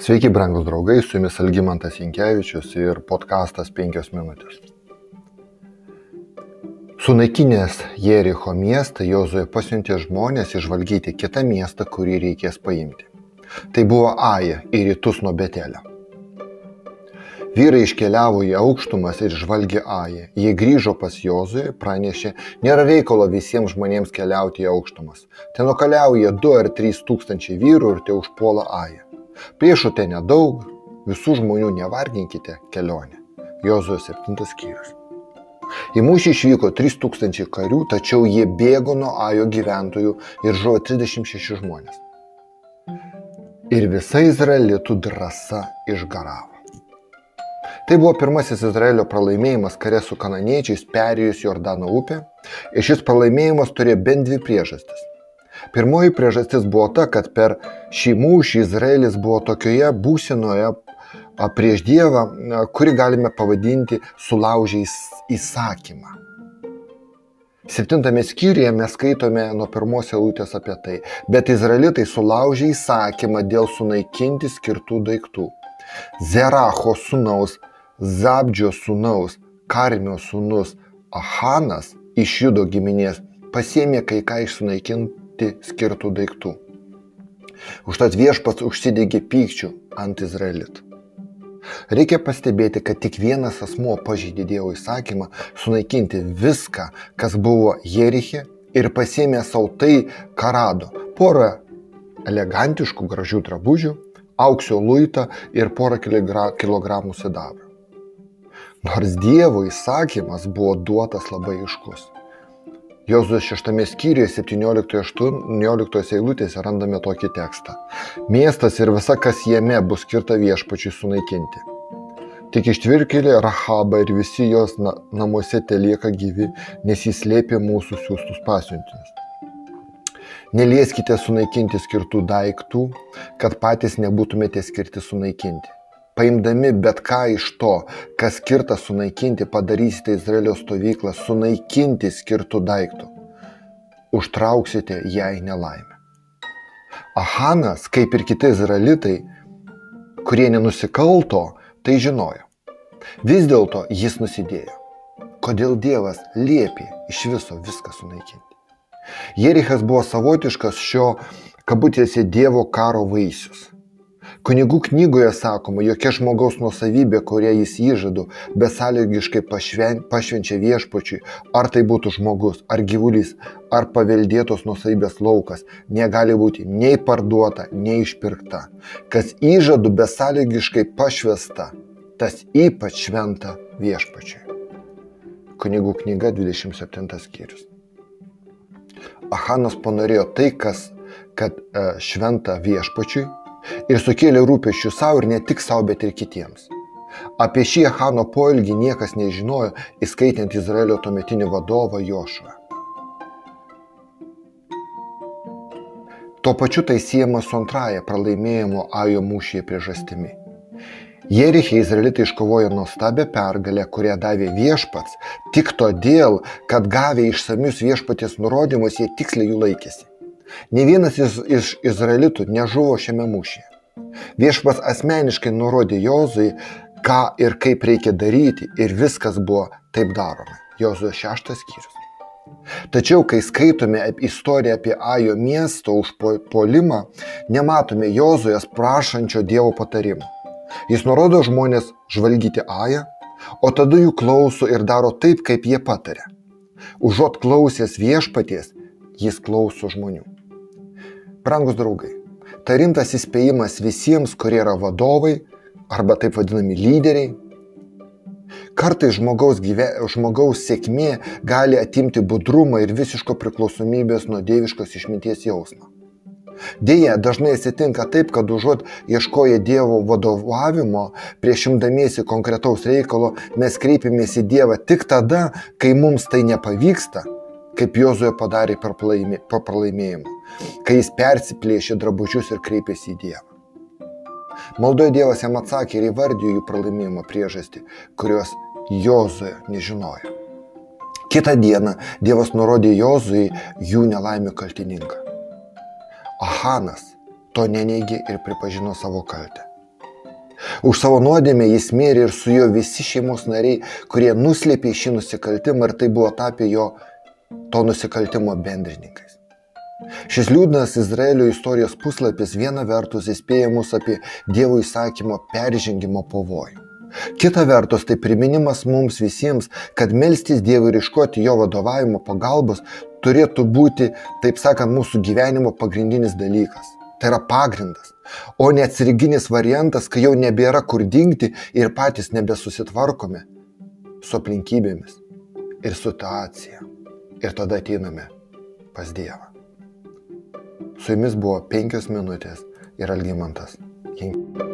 Sveiki, brangūs draugai, su jumis Algymantas Inkevičius ir podkastas 5 minutės. Sunaikinęs Jericho miestą, Jozuė pasiuntė žmonės išvalgyti kitą miestą, kurį reikės paimti. Tai buvo Aja į rytus nuo Betelio. Vyrai iškeliavo į aukštumas ir žvalgė Ają. Jie grįžo pas Jozuė, pranešė, nėra reikalo visiems žmonėms keliauti į aukštumas. Ten nukeliauja 2 ar 3 tūkstančiai vyrų ir te užpuola Ają. Priešų ten nedaug, visų žmonių nevarginkite kelionę. Jozuo 7 skyrius. Į mūšį išvyko 3000 karių, tačiau jie bėgo nuo Ajo gyventojų ir žuvo 36 žmonės. Ir visa Izraelitų drąsa išgaravo. Tai buvo pirmasis Izraelio pralaimėjimas kare su kananiečiais perėjus Jordano upę ir šis pralaimėjimas turėjo bent dvi priežastis. Pirmoji priežastis buvo ta, kad per šį mūšį Izraelis buvo tokioje būsinoje prieš Dievą, kuri galime pavadinti sulaužiais įsakymą. Septintame skyriuje mes skaitome nuo pirmos eilutės apie tai, bet izraelitai sulaužė įsakymą dėl sunaikinti skirtų daiktų. Zeracho sūnaus, Zabdžio sūnaus, Karmio sūnus Ahanas iš Judo giminės pasėmė kai ką iš sunaikinti skirtų daiktų. Užtat viešpats užsidegė pykčių ant Izraelitų. Reikia pastebėti, kad tik vienas asmuo pažydė Dievo įsakymą sunaikinti viską, kas buvo Jeriche ir pasėmė savo tai, ką rado. Porą elegantiškų gražių drabužių, aukso luitą ir porą kilogramų sidabro. Nors Dievo įsakymas buvo duotas labai iškus. Jozuos 6 skyriuje 17-18 eilutėse randame tokį tekstą. Miestas ir visa, kas jame bus skirta viešpačiui sunaikinti. Tik ištvirkėlė Rahaba ir visi jos na, namuose telieka gyvi, nes jis slėpė mūsų siūstus pasiuntinius. Nelieskite sunaikinti skirtų daiktų, kad patys nebūtumėte skirti sunaikinti. Paimdami bet ką iš to, kas skirta sunaikinti, padarysite Izraelio stovyklą sunaikinti skirtų daiktų. Užtrauksite jai nelaimę. Ahanas, kaip ir kiti izraelitai, kurie nenusikalto, tai žinojo. Vis dėlto jis nusidėjo. Kodėl Dievas liepė iš viso viską sunaikinti? Jerichas buvo savotiškas šio kabutėse Dievo karo vaisius. Kunigų knygoje sakoma, jokia žmogaus nuosavybė, kurią jis įžadu, besąlygiškai pašvenčia viešpačiui, ar tai būtų žmogus, ar gyvulys, ar paveldėtos nuosavybės laukas, negali būti nei parduota, nei išpirkta. Kas įžadu besąlygiškai pašvesta, tas ypač šventa viešpačiui. Kunigų knyga 27 skyrius. Ahanas panorėjo tai, kas, kad e, šventa viešpačiui ir sukėlė rūpešių savo ir ne tik savo, bet ir kitiems. Apie šį Hano poelgį niekas nežinojo, įskaitant Izraelio tuometinį vadovą Jošuą. Tuo pačiu tai siejama su antraja pralaimėjimo Ajo mūšyje priežastimi. Jerichė izraelitai iškovojo nuostabią pergalę, kurią davė viešpats, tik todėl, kad gavę išsamius viešpaties nurodymus, jie tiksliai jų laikėsi. Ne vienas iš, iš izraelitų nežuvo šiame mūšyje. Viešpas asmeniškai nurodė Jozui, ką ir kaip reikia daryti ir viskas buvo taip daroma. Jozuo šeštas skyrius. Tačiau, kai skaitome istoriją apie Ajo miesto užpolimą, nematome Jozujas prašančio Dievo patarimų. Jis nurodo žmonės žvalgyti Ają, o tada jų klauso ir daro taip, kaip jie patarė. Užuot klausęs viešpaties, jis klauso žmonių. Brangus draugai, tai rimtas įspėjimas visiems, kurie yra vadovai arba taip vadinami lyderiai. Kartais žmogaus, gyve, žmogaus sėkmė gali atimti budrumą ir visiško priklausomybės nuo dieviškos išminties jausmą. Deja, dažnai atsitinka taip, kad užuot ieškoję Dievo vadovavimo, prieš imdamiesi konkretaus reikalo, mes kreipiamės į Dievą tik tada, kai mums tai nepavyksta kaip Jozuė padarė per pralaimėjimą, kai jis persiplėšė drabužius ir kreipėsi į Dievą. Maldoje Dievas jam atsakė ir įvardijo jų pralaimėjimo priežastį, kurios Jozuė nežinojo. Kitą dieną Dievas nurodė Jozui jų nelaimę kaltininką. Ahanas to neneigė ir pripažino savo kaltę. Už savo nuodėmę jis mirė ir su juo visi šeimos nariai, kurie nuslėpė šį nusikaltimą ir tai buvo tapę jo to nusikaltimo bendrininkais. Šis liūdnas Izraelio istorijos puslapis viena vertus įspėja mus apie Dievo įsakymo peržengimo pavojų. Kita vertus, tai priminimas mums visiems, kad melstis Dievui ir iškoti jo vadovavimo pagalbos turėtų būti, taip sakant, mūsų gyvenimo pagrindinis dalykas. Tai yra pagrindas, o ne atsiriginis variantas, kai jau nebėra kur dingti ir patys nebesusitvarkome su aplinkybėmis ir situacija. Ir tada ateiname pas Dievą. Su jumis buvo penkios minutės ir Algymantas. King.